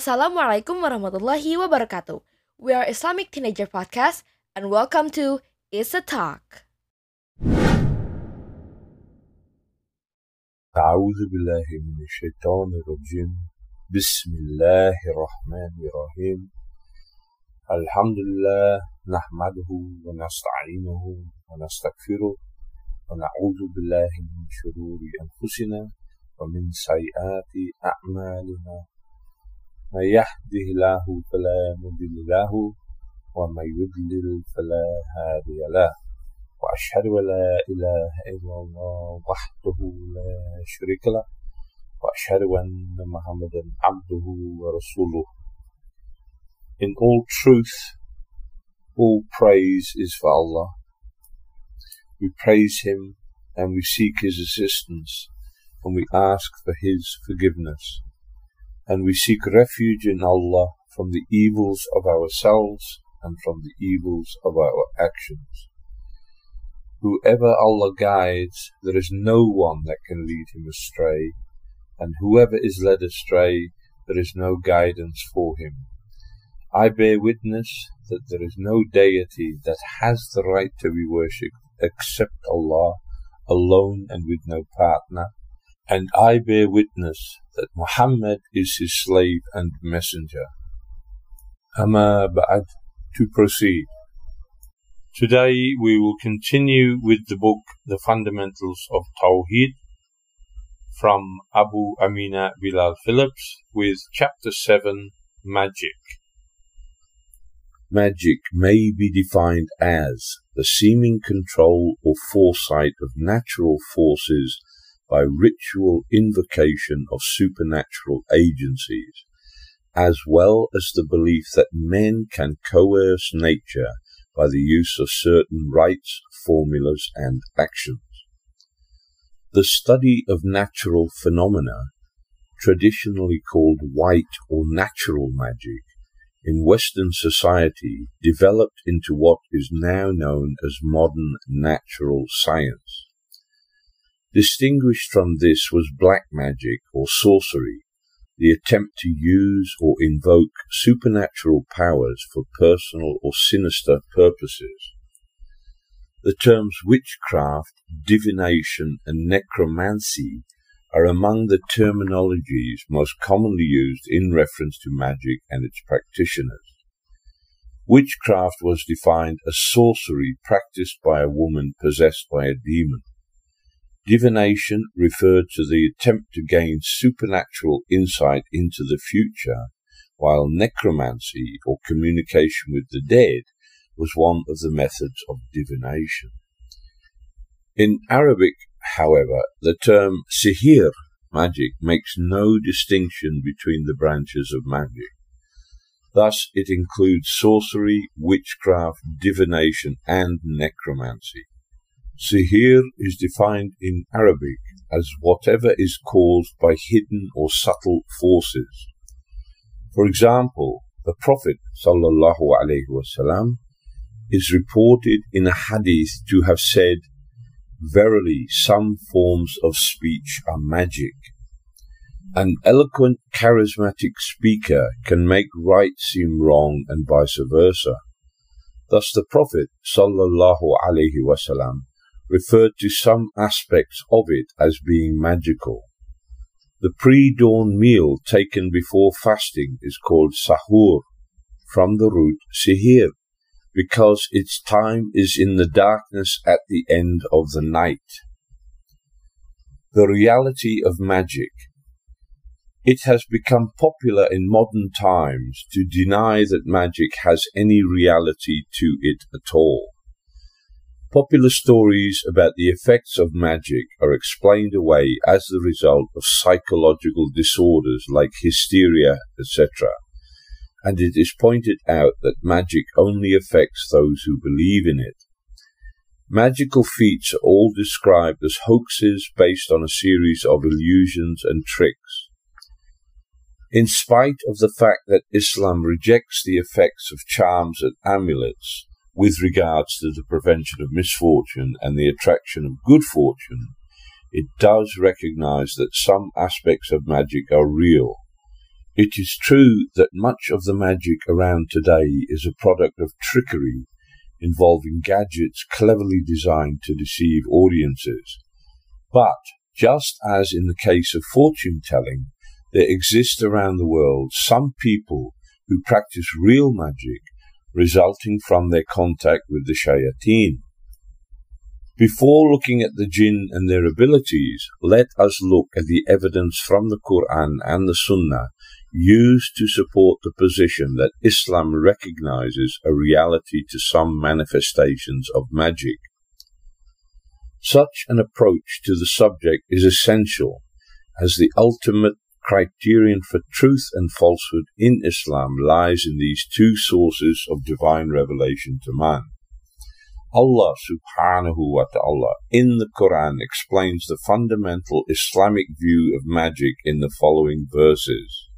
Assalamualaikum warahmatullahi wabarakatuh. We are Islamic Teenager Podcast and welcome to It's a Talk. أعوذ بالله من الشيطان الرجيم بسم الله الرحمن الرحيم الحمد لله نحمده ونستعينه ونستغفره ونعوذ بالله من شرور أنفسنا ومن سيئات أعمالنا من يهده الله فلا مضل له ومن يضلل فلا هادي له وأشهد أن لا إله إلا الله وحده لا شريك له وأشهد أن محمدا عبده ورسوله In all truth, all praise is for Allah. We praise Him and we seek His assistance and we ask for His forgiveness. And we seek refuge in Allah from the evils of ourselves and from the evils of our actions. Whoever Allah guides, there is no one that can lead him astray, and whoever is led astray, there is no guidance for him. I bear witness that there is no deity that has the right to be worshipped except Allah, alone and with no partner, and I bear witness that Muhammad is his slave and messenger. Amma ba'ad, to proceed. Today we will continue with the book The Fundamentals of Tawheed from Abu Amina Bilal Philips with chapter 7 Magic. Magic may be defined as the seeming control or foresight of natural forces by ritual invocation of supernatural agencies, as well as the belief that men can coerce nature by the use of certain rites, formulas, and actions. The study of natural phenomena, traditionally called white or natural magic, in Western society developed into what is now known as modern natural science. Distinguished from this was black magic or sorcery, the attempt to use or invoke supernatural powers for personal or sinister purposes. The terms witchcraft, divination, and necromancy are among the terminologies most commonly used in reference to magic and its practitioners. Witchcraft was defined as sorcery practiced by a woman possessed by a demon. Divination referred to the attempt to gain supernatural insight into the future, while necromancy, or communication with the dead, was one of the methods of divination. In Arabic, however, the term sihir, magic, makes no distinction between the branches of magic. Thus, it includes sorcery, witchcraft, divination, and necromancy. Sihir is defined in Arabic as whatever is caused by hidden or subtle forces. For example, the Prophet wasallam is reported in a hadith to have said, Verily, some forms of speech are magic. An eloquent, charismatic speaker can make right seem wrong and vice versa. Thus the Prophet sallallahu alaihi wasallam referred to some aspects of it as being magical. The pre-dawn meal taken before fasting is called sahur, from the root sihir, because its time is in the darkness at the end of the night. The reality of magic. It has become popular in modern times to deny that magic has any reality to it at all. Popular stories about the effects of magic are explained away as the result of psychological disorders like hysteria, etc. And it is pointed out that magic only affects those who believe in it. Magical feats are all described as hoaxes based on a series of illusions and tricks. In spite of the fact that Islam rejects the effects of charms and amulets, with regards to the prevention of misfortune and the attraction of good fortune, it does recognize that some aspects of magic are real, It is true that much of the magic around today is a product of trickery involving gadgets cleverly designed to deceive audiences. But, just as in the case of fortune telling, there exist around the world some people who practice real magic resulting from their contact with the shayateen. Before looking at the jinn and their abilities, let us look at the evidence from the Quran and the Sunnah used to support the position that Islam recognizes a reality to some manifestations of magic. Such an approach to the subject is essential as the ultimate criterion for truth and falsehood in Islam lies in these two sources of divine revelation to man. Allah subhanahu wa ta'ala in the Quran explains the fundamental Islamic view of magic in the following verses.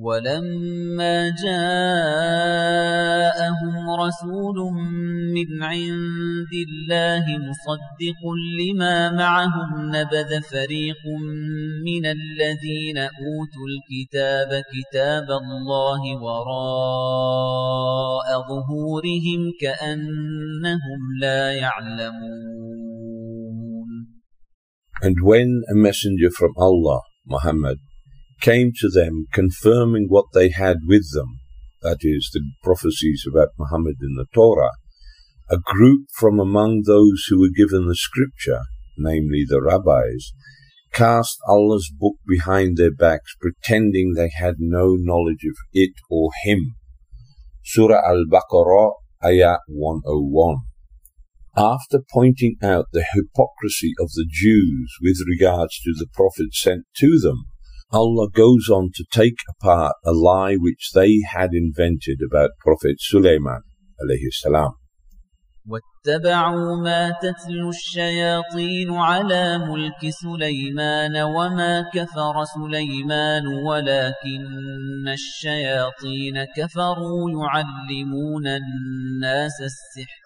ولما جاءهم رسول من عند الله مصدق لما معهم نبذ فريق من الذين أوتوا الكتاب كتاب الله وراء ظهورهم كأنهم لا يعلمون. And when a messenger from Allah, Muhammad, came to them confirming what they had with them, that is, the prophecies about Muhammad in the Torah, a group from among those who were given the scripture, namely the rabbis, cast Allah's book behind their backs, pretending they had no knowledge of it or Him. Surah Al-Baqarah, Ayah 101. After pointing out the hypocrisy of the Jews with regards to the prophet sent to them, Allah goes on to take apart a lie which they had invented about Prophet Sulaiman alayhi salam. واتبعوا ما تتلو الشياطين على ملك سليمان وما كفر سليمان ولكن الشياطين كفروا يعلمون الناس السحر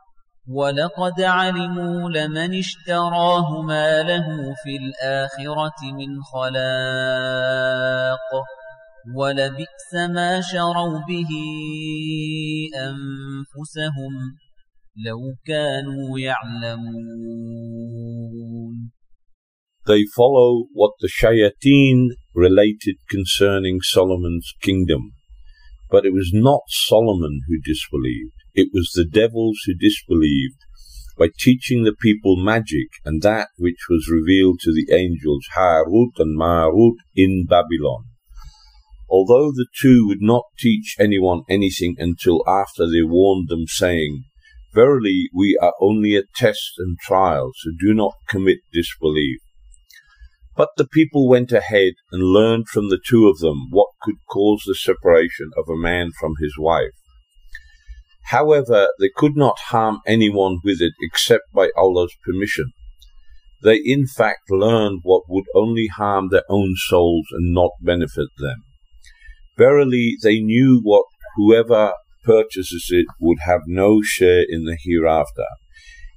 ولقد علموا لمن اشتراه ما له في الآخرة من خلاق ولبئس ما شروا به أنفسهم لو كانوا يعلمون They follow what the shayateen related concerning Solomon's kingdom. But it was not Solomon who disbelieved. It was the devils who disbelieved by teaching the people magic and that which was revealed to the angels Harut and Marut in Babylon. Although the two would not teach anyone anything until after they warned them, saying, Verily, we are only a test and trial, so do not commit disbelief. But the people went ahead and learned from the two of them what could cause the separation of a man from his wife. However, they could not harm anyone with it except by Allah's permission. They in fact learned what would only harm their own souls and not benefit them. Verily, they knew what whoever purchases it would have no share in the hereafter.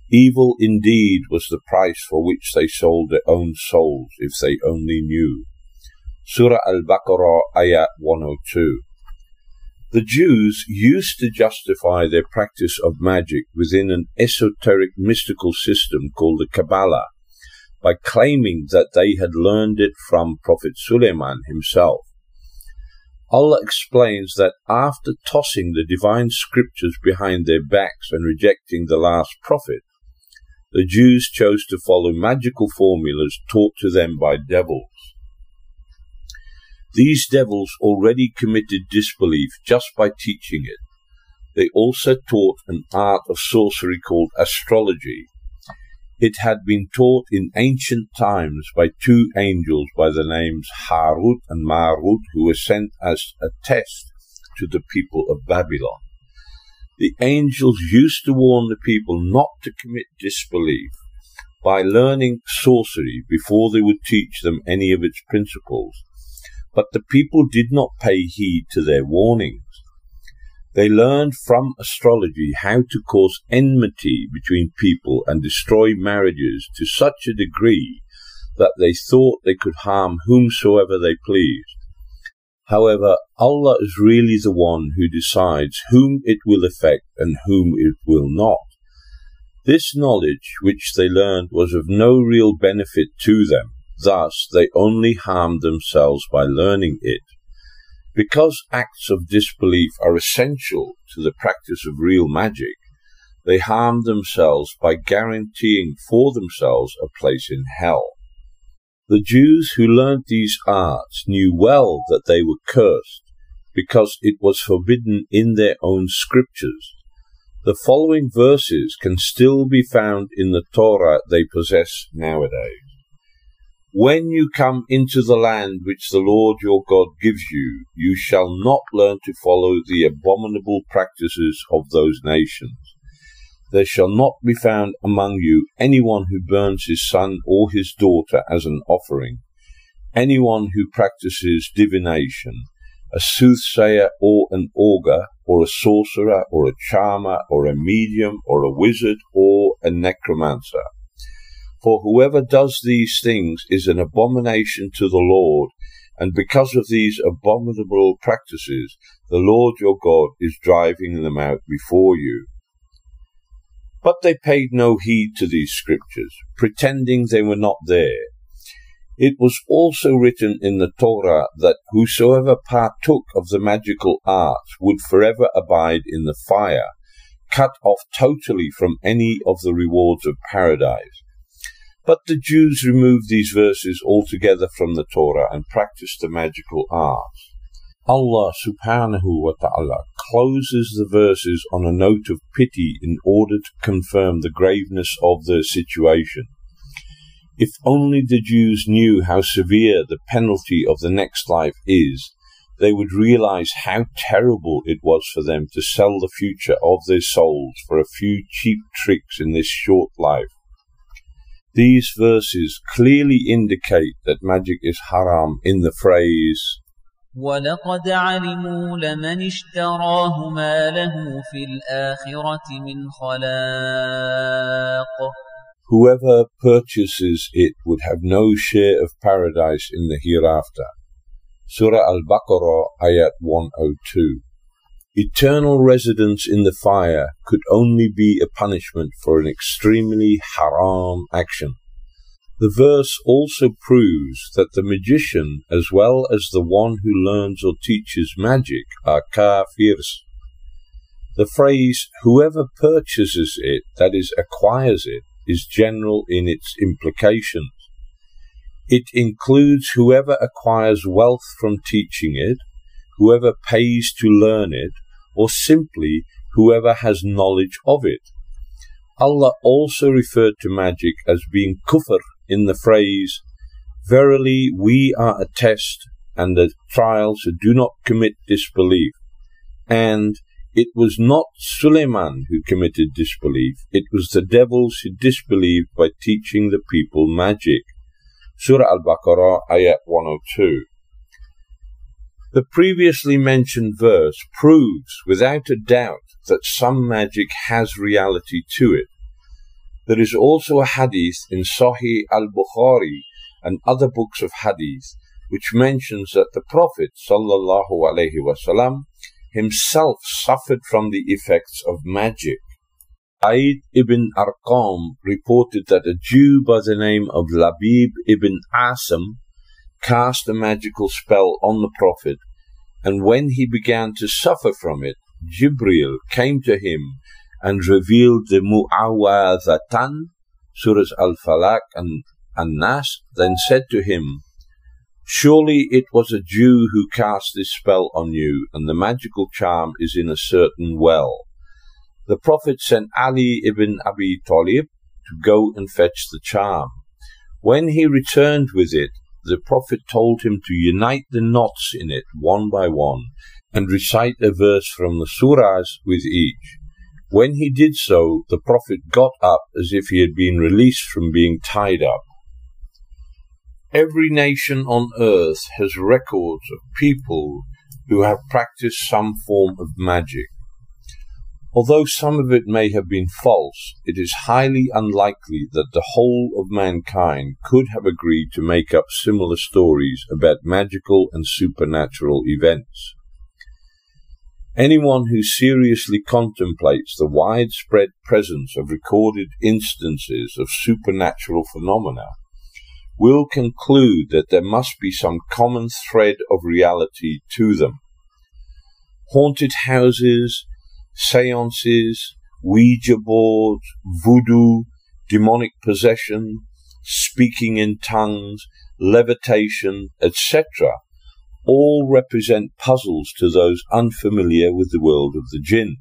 Evil indeed was the price for which they sold their own souls, if they only knew. Surah Al-Baqarah, Ayah 102. The Jews used to justify their practice of magic within an esoteric mystical system called the Kabbalah by claiming that they had learned it from Prophet Suleiman himself. Allah explains that after tossing the divine scriptures behind their backs and rejecting the last prophet, the Jews chose to follow magical formulas taught to them by devils. These devils already committed disbelief just by teaching it. They also taught an art of sorcery called astrology. It had been taught in ancient times by two angels by the names Harut and Marut, who were sent as a test to the people of Babylon. The angels used to warn the people not to commit disbelief by learning sorcery before they would teach them any of its principles but the people did not pay heed to their warnings. They learned from astrology how to cause enmity between people and destroy marriages to such a degree that they thought they could harm whomsoever they pleased. However, Allah is really the one who decides whom it will affect and whom it will not. This knowledge which they learned was of no real benefit to them, Thus, they only harm themselves by learning it. Because acts of disbelief are essential to the practice of real magic, they harm themselves by guaranteeing for themselves a place in hell. The Jews who learnt these arts knew well that they were cursed, because it was forbidden in their own scriptures. The following verses can still be found in the Torah they possess nowadays. When you come into the land which the Lord your God gives you, you shall not learn to follow the abominable practices of those nations. There shall not be found among you anyone who burns his son or his daughter as an offering, anyone who practices divination, a soothsayer or an augur, or a sorcerer, or a charmer, or a medium, or a wizard, or a necromancer for whoever does these things is an abomination to the Lord, and because of these abominable practices, the Lord your God is driving them out before you. But they paid no heed to these scriptures, pretending they were not there. It was also written in the Torah that whosoever partook of the magical arts would forever abide in the fire, cut off totally from any of the rewards of paradise. But the Jews removed these verses altogether from the Torah and practiced the magical arts. Allah subhanahu wa ta'ala closes the verses on a note of pity in order to confirm the graveness of their situation. If only the Jews knew how severe the penalty of the next life is, they would realize how terrible it was for them to sell the future of their souls for a few cheap tricks in this short life. These verses clearly indicate that magic is haram in the phrase ولقد علموا لمن اشتراه ما له في الآخرة من خلاق Whoever purchases it would have no share of paradise in the hereafter. Surah Al-Baqarah, Ayat 102. Eternal residence in the fire could only be a punishment for an extremely haram action. The verse also proves that the magician, as well as the one who learns or teaches magic, are kafirs. The phrase, whoever purchases it, that is, acquires it, is general in its implications. It includes whoever acquires wealth from teaching it, whoever pays to learn it, or simply whoever has knowledge of it. Allah also referred to magic as being kufr in the phrase, Verily we are a test and a trial, so do not commit disbelief. And it was not Suleiman who committed disbelief, it was the devils who disbelieved by teaching the people magic. Surah Al-Baqarah, ayat 102. The previously mentioned verse proves without a doubt that some magic has reality to it. There is also a hadith in Sahih al-Bukhari and other books of hadith which mentions that the Prophet wasallam himself suffered from the effects of magic. Zaid ibn Arqam reported that a Jew by the name of Labid ibn Asim cast a magical spell on the Prophet, and when he began to suffer from it, Jibril came to him and revealed the Mu'awwadhatan, Surahs Al-Falaq and An-Nas, then said to him, Surely it was a Jew who cast this spell on you, and the magical charm is in a certain well. The Prophet sent Ali ibn Abi Talib to go and fetch the charm. When he returned with it, the Prophet told him to unite the knots in it one by one and recite a verse from the surahs with each. When he did so, the Prophet got up as if he had been released from being tied up. Every nation on earth has records of people who have practiced some form of magic. Although some of it may have been false, it is highly unlikely that the whole of mankind could have agreed to make up similar stories about magical and supernatural events. Anyone who seriously contemplates the widespread presence of recorded instances of supernatural phenomena will conclude that there must be some common thread of reality to them. Haunted houses, seances, Ouija boards, voodoo, demonic possession, speaking in tongues, levitation, etc., all represent puzzles to those unfamiliar with the world of the jinn.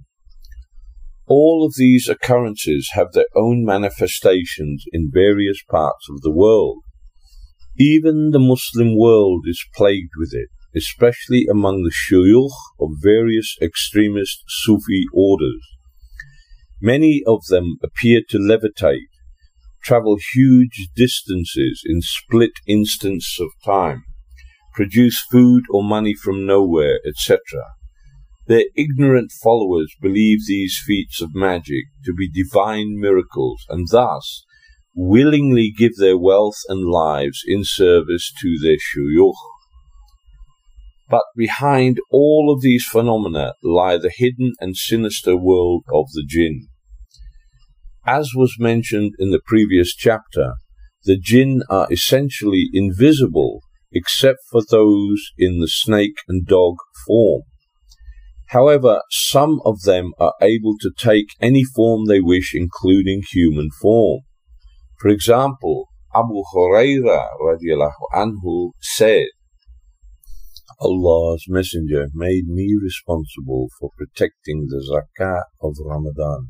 All of these occurrences have their own manifestations in various parts of the world. Even the Muslim world is plagued with it, especially among the shuyukh of various extremist Sufi orders. Many of them appear to levitate, travel huge distances in split instants of time, produce food or money from nowhere, etc. Their ignorant followers believe these feats of magic to be divine miracles and thus willingly give their wealth and lives in service to their shuyukh. But behind all of these phenomena lie the hidden and sinister world of the jinn. As was mentioned in the previous chapter, the jinn are essentially invisible except for those in the snake and dog form. However, some of them are able to take any form they wish, including human form. For example, Abu Huraira radiallahu anhu said, Allah's Messenger made me responsible for protecting the zakat of Ramadan.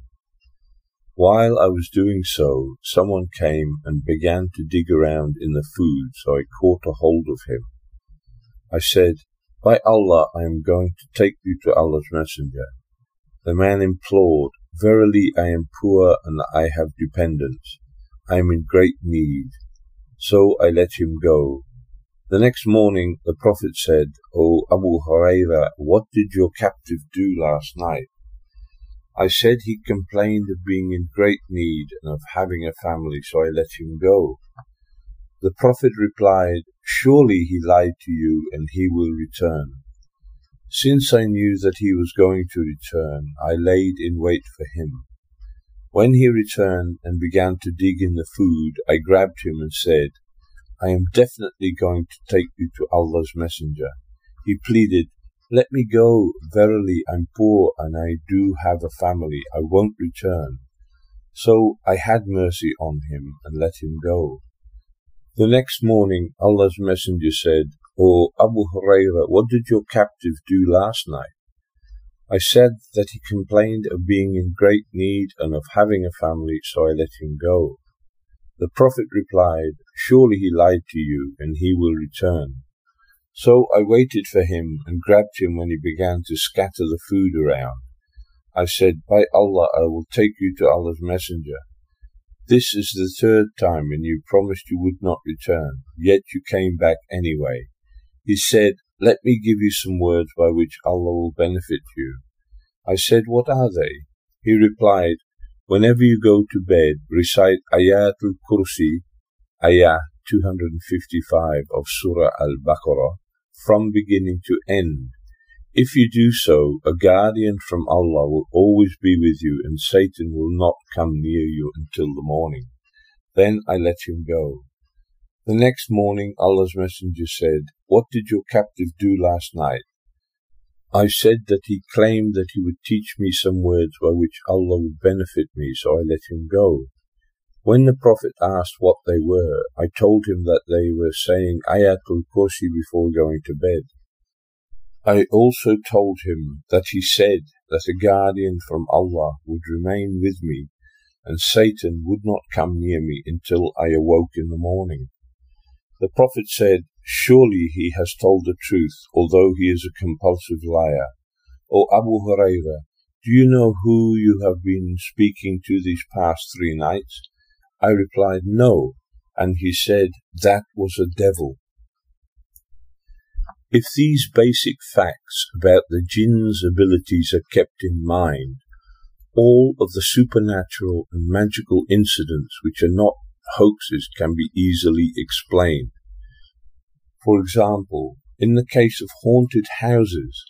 While I was doing so, someone came and began to dig around in the food, so I caught a hold of him. I said, By Allah, I am going to take you to Allah's Messenger. The man implored, Verily, I am poor and I have dependents. I am in great need. So I let him go. The next morning the Prophet said, O Abu Huraira, what did your captive do last night? I said he complained of being in great need and of having a family, so I let him go. The Prophet replied, Surely he lied to you and he will return. Since I knew that he was going to return, I laid in wait for him. When he returned and began to dig in the food, I grabbed him and said, I am definitely going to take you to Allah's Messenger. He pleaded, Let me go. Verily, I'm poor and I do have a family. I won't return. So I had mercy on him and let him go. The next morning, Allah's Messenger said, O Abu Huraira, what did your captive do last night? I said that he complained of being in great need and of having a family, so I let him go. The Prophet replied, Surely he lied to you, and he will return. So I waited for him and grabbed him when he began to scatter the food around. I said, By Allah, I will take you to Allah's Messenger. This is the third time, and you promised you would not return, yet you came back anyway. He said, let me give you some words by which Allah will benefit you. I said, What are they? He replied, Whenever you go to bed, recite Ayatul Kursi, Ayah 255 of Surah Al Baqarah, from beginning to end. If you do so, a guardian from Allah will always be with you, and Satan will not come near you until the morning. Then I let him go. The next morning Allah's Messenger said, What did your captive do last night? I said that he claimed that he would teach me some words by which Allah would benefit me, so I let him go. When the Prophet asked what they were, I told him that they were saying Ayatul Kursi before going to bed. I also told him that he said that a guardian from Allah would remain with me and Satan would not come near me until I awoke in the morning. The Prophet said, Surely he has told the truth, although he is a compulsive liar. O Abu Huraira, do you know who you have been speaking to these past three nights? I replied, No. And he said, That was a devil. If these basic facts about the jinn's abilities are kept in mind, all of the supernatural and magical incidents which are not hoaxes can be easily explained. For example, in the case of haunted houses,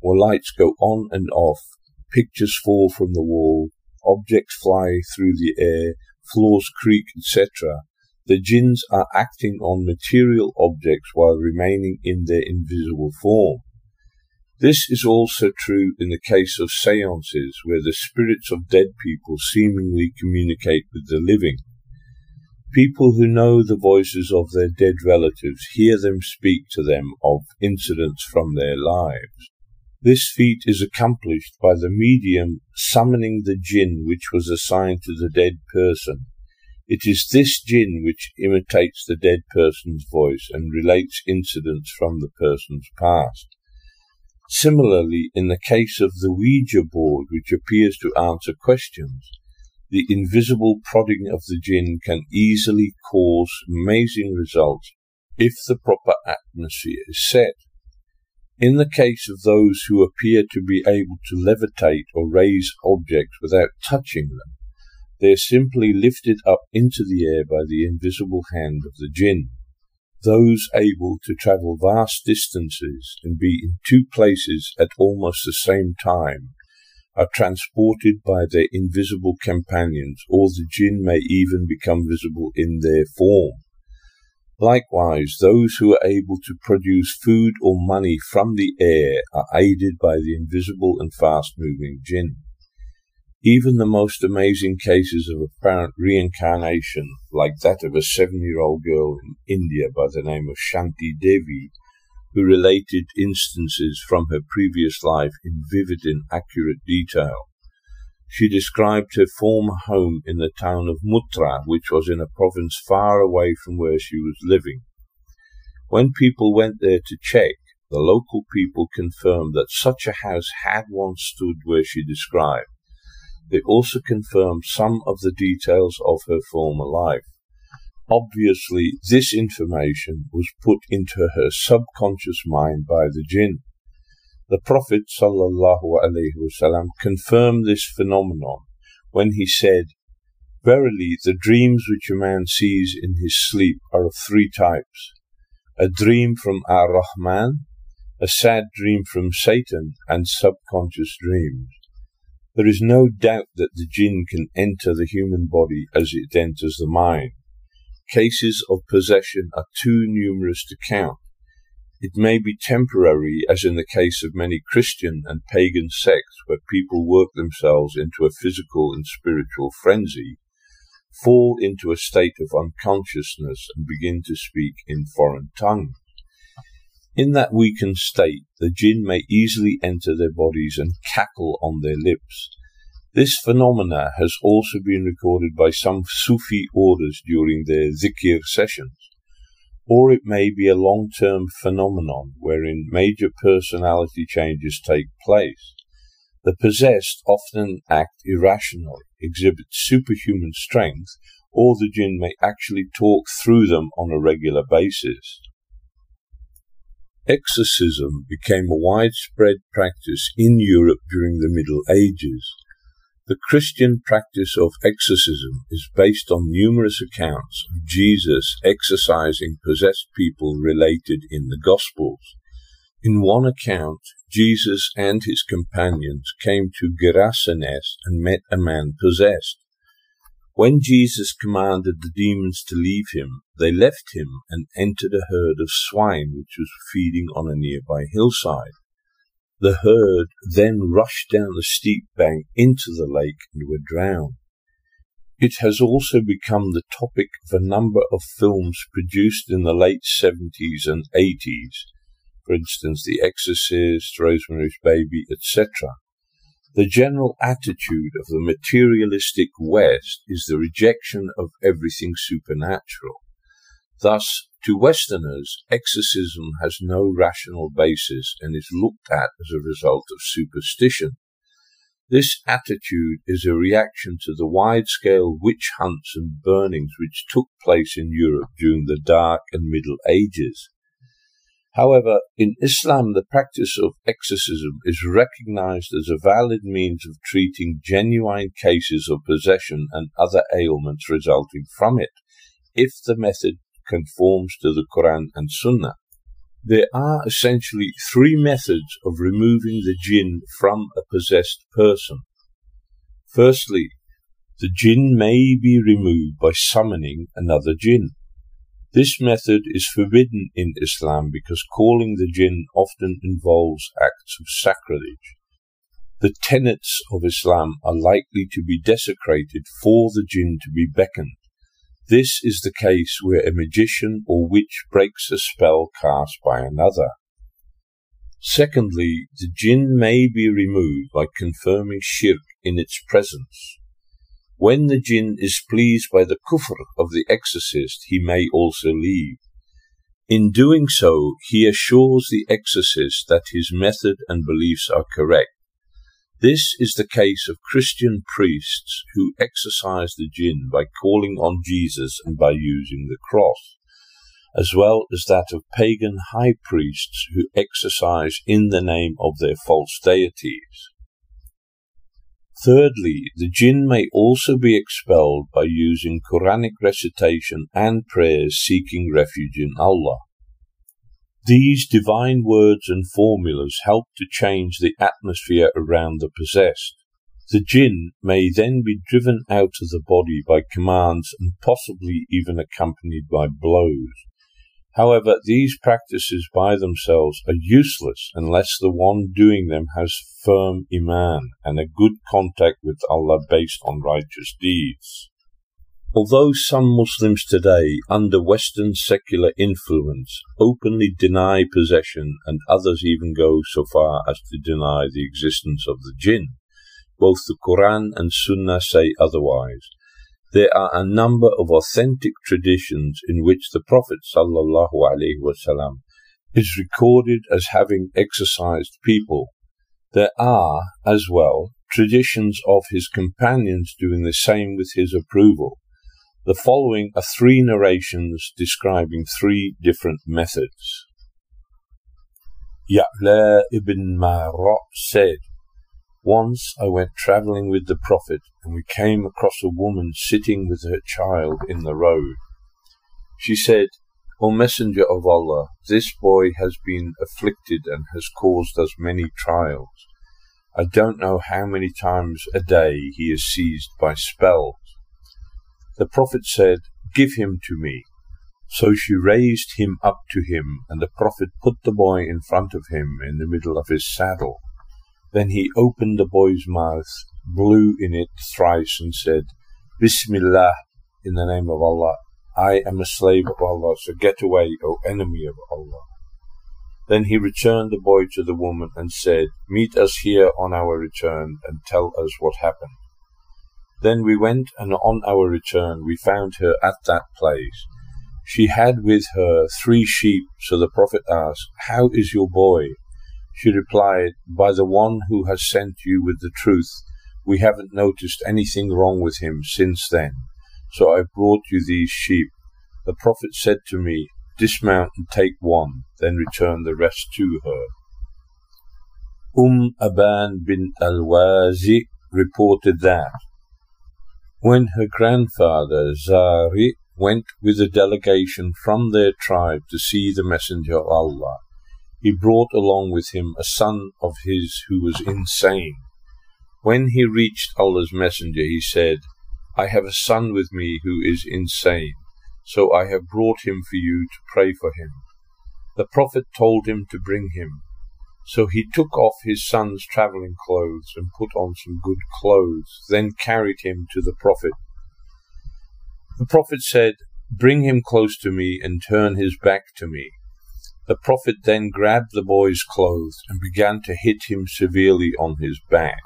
where lights go on and off, pictures fall from the wall, objects fly through the air, floors creak, etc., the jinns are acting on material objects while remaining in their invisible form. This is also true in the case of seances, where the spirits of dead people seemingly communicate with the living. People who know the voices of their dead relatives hear them speak to them of incidents from their lives. This feat is accomplished by the medium summoning the jinn which was assigned to the dead person. It is this jinn which imitates the dead person's voice and relates incidents from the person's past. Similarly, in the case of the Ouija board, which appears to answer questions, the invisible prodding of the jinn can easily cause amazing results if the proper atmosphere is set. In the case of those who appear to be able to levitate or raise objects without touching them, they are simply lifted up into the air by the invisible hand of the jinn. Those able to travel vast distances and be in two places at almost the same time are transported by their invisible companions, or the jinn may even become visible in their form. Likewise, those who are able to produce food or money from the air are aided by the invisible and fast moving jinn. Even the most amazing cases of apparent reincarnation, like that of a seven year old girl in India by the name of Shanti Devi, who related instances from her previous life in vivid and accurate detail. She described her former home in the town of Mutra, which was in a province far away from where she was living. When people went there to check, the local people confirmed that such a house had once stood where she described. They also confirmed some of the details of her former life. Obviously, this information was put into her subconscious mind by the jinn. The Prophet ﷺ confirmed this phenomenon when he said, Verily, the dreams which a man sees in his sleep are of three types a dream from Ar Rahman, a sad dream from Satan, and subconscious dreams. There is no doubt that the jinn can enter the human body as it enters the mind. Cases of possession are too numerous to count. It may be temporary, as in the case of many Christian and pagan sects where people work themselves into a physical and spiritual frenzy, fall into a state of unconsciousness, and begin to speak in foreign tongues. In that weakened state, the jinn may easily enter their bodies and cackle on their lips. This phenomena has also been recorded by some Sufi orders during their zikr sessions. Or it may be a long term phenomenon wherein major personality changes take place. The possessed often act irrationally, exhibit superhuman strength, or the jinn may actually talk through them on a regular basis. Exorcism became a widespread practice in Europe during the Middle Ages. The Christian practice of exorcism is based on numerous accounts of Jesus exorcising possessed people related in the Gospels. In one account, Jesus and his companions came to Gerasenes and met a man possessed. When Jesus commanded the demons to leave him, they left him and entered a herd of swine which was feeding on a nearby hillside. The herd then rushed down the steep bank into the lake and were drowned. It has also become the topic of a number of films produced in the late 70s and 80s, for instance, The Exorcist, Rosemary's Baby, etc. The general attitude of the materialistic West is the rejection of everything supernatural. Thus, to Westerners, exorcism has no rational basis and is looked at as a result of superstition. This attitude is a reaction to the wide scale witch hunts and burnings which took place in Europe during the Dark and Middle Ages. However, in Islam, the practice of exorcism is recognized as a valid means of treating genuine cases of possession and other ailments resulting from it, if the method conforms to the Quran and Sunnah. There are essentially three methods of removing the jinn from a possessed person. Firstly, the jinn may be removed by summoning another jinn. This method is forbidden in Islam because calling the jinn often involves acts of sacrilege. The tenets of Islam are likely to be desecrated for the jinn to be beckoned. This is the case where a magician or witch breaks a spell cast by another. Secondly, the jinn may be removed by confirming shirk in its presence. When the jinn is pleased by the kufr of the exorcist, he may also leave. In doing so, he assures the exorcist that his method and beliefs are correct this is the case of Christian priests who exorcise the jinn by calling on Jesus and by using the cross, as well as that of pagan high priests who exorcise in the name of their false deities. Thirdly, the jinn may also be expelled by using Quranic recitation and prayers seeking refuge in Allah. These divine words and formulas help to change the atmosphere around the possessed. The jinn may then be driven out of the body by commands and possibly even accompanied by blows. However, these practices by themselves are useless unless the one doing them has firm iman and a good contact with Allah based on righteous deeds. Although some Muslims today, under Western secular influence, openly deny possession and others even go so far as to deny the existence of the jinn, both the Quran and Sunnah say otherwise. There are a number of authentic traditions in which the Prophet ﷺ is recorded as having exorcised people. There are, as well, traditions of his companions doing the same with his approval. The following are three narrations describing three different methods. Ya'la ibn Murrah said, Once I went travelling with the Prophet, and we came across a woman sitting with her child in the road. She said, O Messenger of Allah, this boy has been afflicted and has caused us many trials. I don't know how many times a day he is seized by spells. The Prophet said, Give him to me. So she raised him up to him, and the Prophet put the boy in front of him in the middle of his saddle. Then he opened the boy's mouth, blew in it thrice, and said, Bismillah, in the name of Allah. I am a slave of Allah, so get away, O enemy of Allah. Then he returned the boy to the woman and said, Meet us here on our return and tell us what happened. Then we went, and on our return we found her at that place. She had with her three sheep, so the Prophet asked, How is your boy? She replied, By the one who has sent you with the truth, we haven't noticed anything wrong with him since then. So I brought you these sheep. The Prophet said to me, Dismount and take one, then return the rest to her. Umm Aban bint al-Wazi reported that when her grandfather Zari went with a delegation from their tribe to see the Messenger of Allah. He brought along with him a son of his who was insane. When he reached Allah's Messenger, he said, I have a son with me who is insane, so I have brought him for you to pray for him. The Prophet told him to bring him. So he took off his son's travelling clothes and put on some good clothes, then carried him to the Prophet. The Prophet said, Bring him close to me and turn his back to me. The Prophet then grabbed the boy's clothes and began to hit him severely on his back.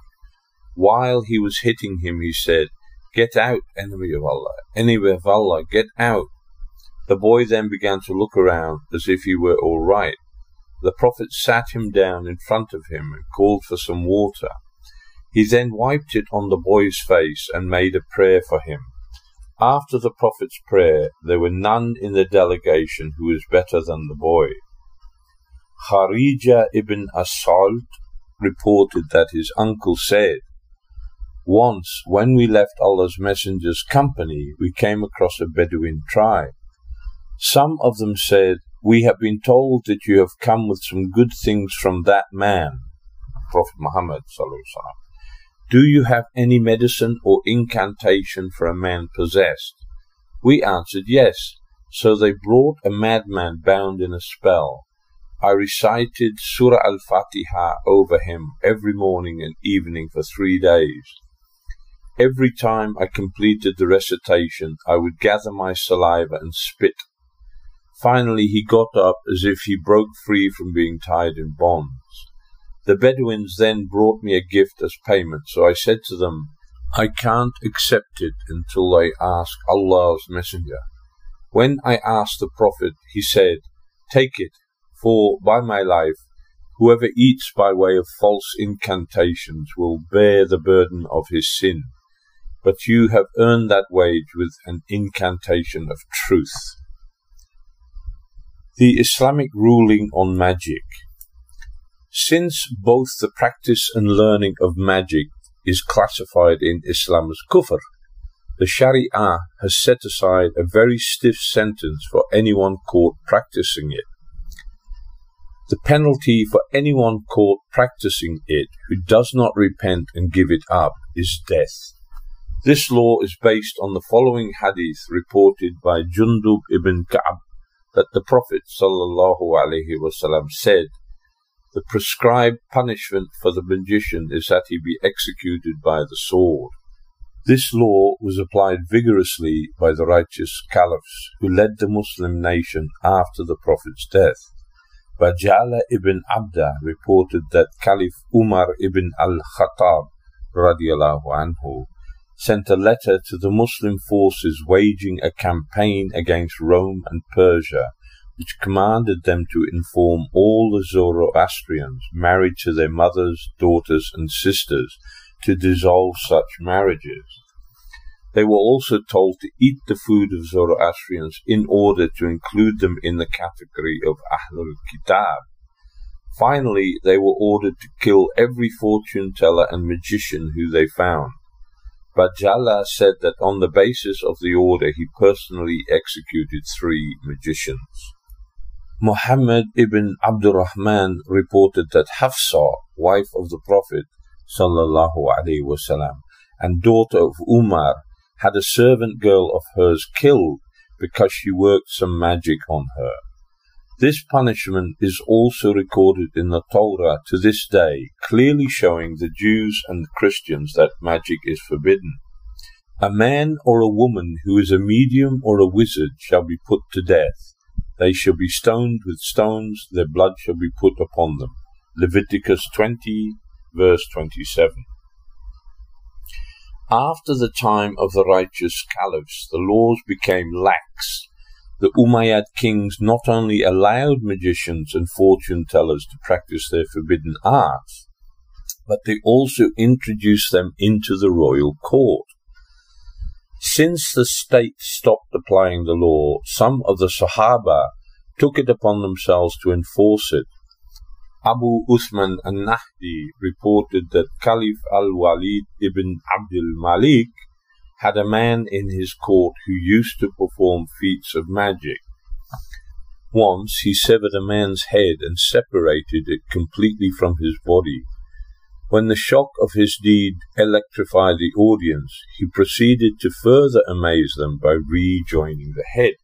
While he was hitting him, he said, Get out, enemy of Allah, enemy of Allah, get out. The boy then began to look around as if he were all right. The Prophet sat him down in front of him and called for some water. He then wiped it on the boy's face and made a prayer for him. After the Prophet's prayer, there were none in the delegation who was better than the boy. Kharija ibn Asalt reported that his uncle said, Once, when we left Allah's Messenger's company, we came across a Bedouin tribe. Some of them said, We have been told that you have come with some good things from that man, Prophet Muhammad. Do you have any medicine or incantation for a man possessed? We answered, Yes. So they brought a madman bound in a spell. I recited Surah Al Fatiha over him every morning and evening for three days. Every time I completed the recitation, I would gather my saliva and spit. Finally, he got up as if he broke free from being tied in bonds. The Bedouins then brought me a gift as payment, so I said to them, I can't accept it until I ask Allah's Messenger. When I asked the Prophet, he said, Take it, for by my life, whoever eats by way of false incantations will bear the burden of his sin. But you have earned that wage with an incantation of truth. The Islamic ruling on magic. Since both the practice and learning of magic is classified in Islam as kufr, the Sharia has set aside a very stiff sentence for anyone caught practicing it. The penalty for anyone caught practicing it who does not repent and give it up is death. This law is based on the following hadith reported by Jundub ibn Ka'b that the Prophet ﷺ said, The prescribed punishment for the magician is that he be executed by the sword. This law was applied vigorously by the righteous caliphs who led the Muslim nation after the Prophet's death. Bajala ibn Abda reported that Caliph Umar ibn al-Khattab radiallahu anhu sent a letter to the Muslim forces waging a campaign against Rome and Persia, which commanded them to inform all the Zoroastrians married to their mothers, daughters, and sisters to dissolve such marriages. They were also told to eat the food of Zoroastrians in order to include them in the category of Ahlul Kitab. Finally, they were ordered to kill every fortune teller and magician who they found. Bajala said that on the basis of the order he personally executed three magicians. Muhammad ibn Abdurrahman reported that Hafsa, wife of the Prophet wasallam, and daughter of Umar, had a servant girl of hers killed because she worked some magic on her. This punishment is also recorded in the Torah to this day, clearly showing the Jews and the Christians that magic is forbidden. A man or a woman who is a medium or a wizard shall be put to death. They shall be stoned with stones, their blood shall be put upon them. Leviticus 20, verse 27. After the time of the righteous caliphs, the laws became lax. The Umayyad kings not only allowed magicians and fortune tellers to practice their forbidden arts, but they also introduced them into the royal court. Since the state stopped applying the law, some of the Sahaba took it upon themselves to enforce it Abu Uthman al-Nahdi reported that Caliph al-Walid ibn Abdul Malik had a man in his court who used to perform feats of magic. Once he severed a man's head and separated it completely from his body. When the shock of his deed electrified the audience, he proceeded to further amaze them by rejoining the head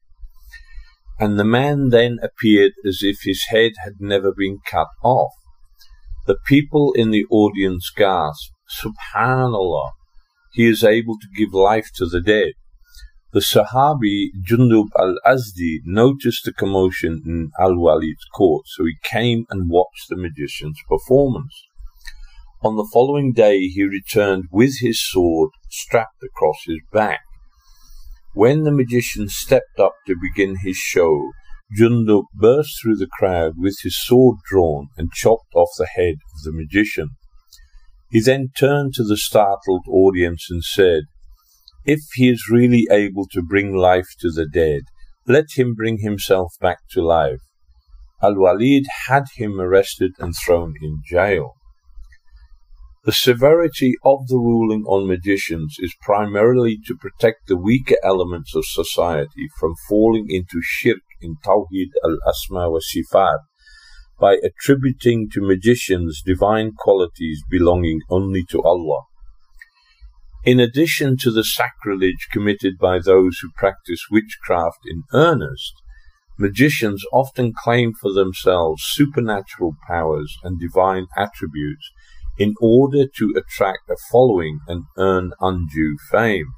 and the man then appeared as if his head had never been cut off. The people in the audience gasped, Subhanallah, he is able to give life to the dead. The Sahabi Jundub al-Azdi noticed the commotion in Al-Walid's court, so he came and watched the magician's performance. On the following day he returned with his sword strapped across his back. When the magician stepped up to begin his show, Jundub burst through the crowd with his sword drawn and chopped off the head of the magician. He then turned to the startled audience and said, If he is really able to bring life to the dead, let him bring himself back to life. Al Walid had him arrested and thrown in jail. The severity of the ruling on magicians is primarily to protect the weaker elements of society from falling into shirk in Tawhid al-Asma wa Sifat by attributing to magicians divine qualities belonging only to Allah. In addition to the sacrilege committed by those who practice witchcraft in earnest, magicians often claim for themselves supernatural powers and divine attributes in order to attract a following and earn undue fame.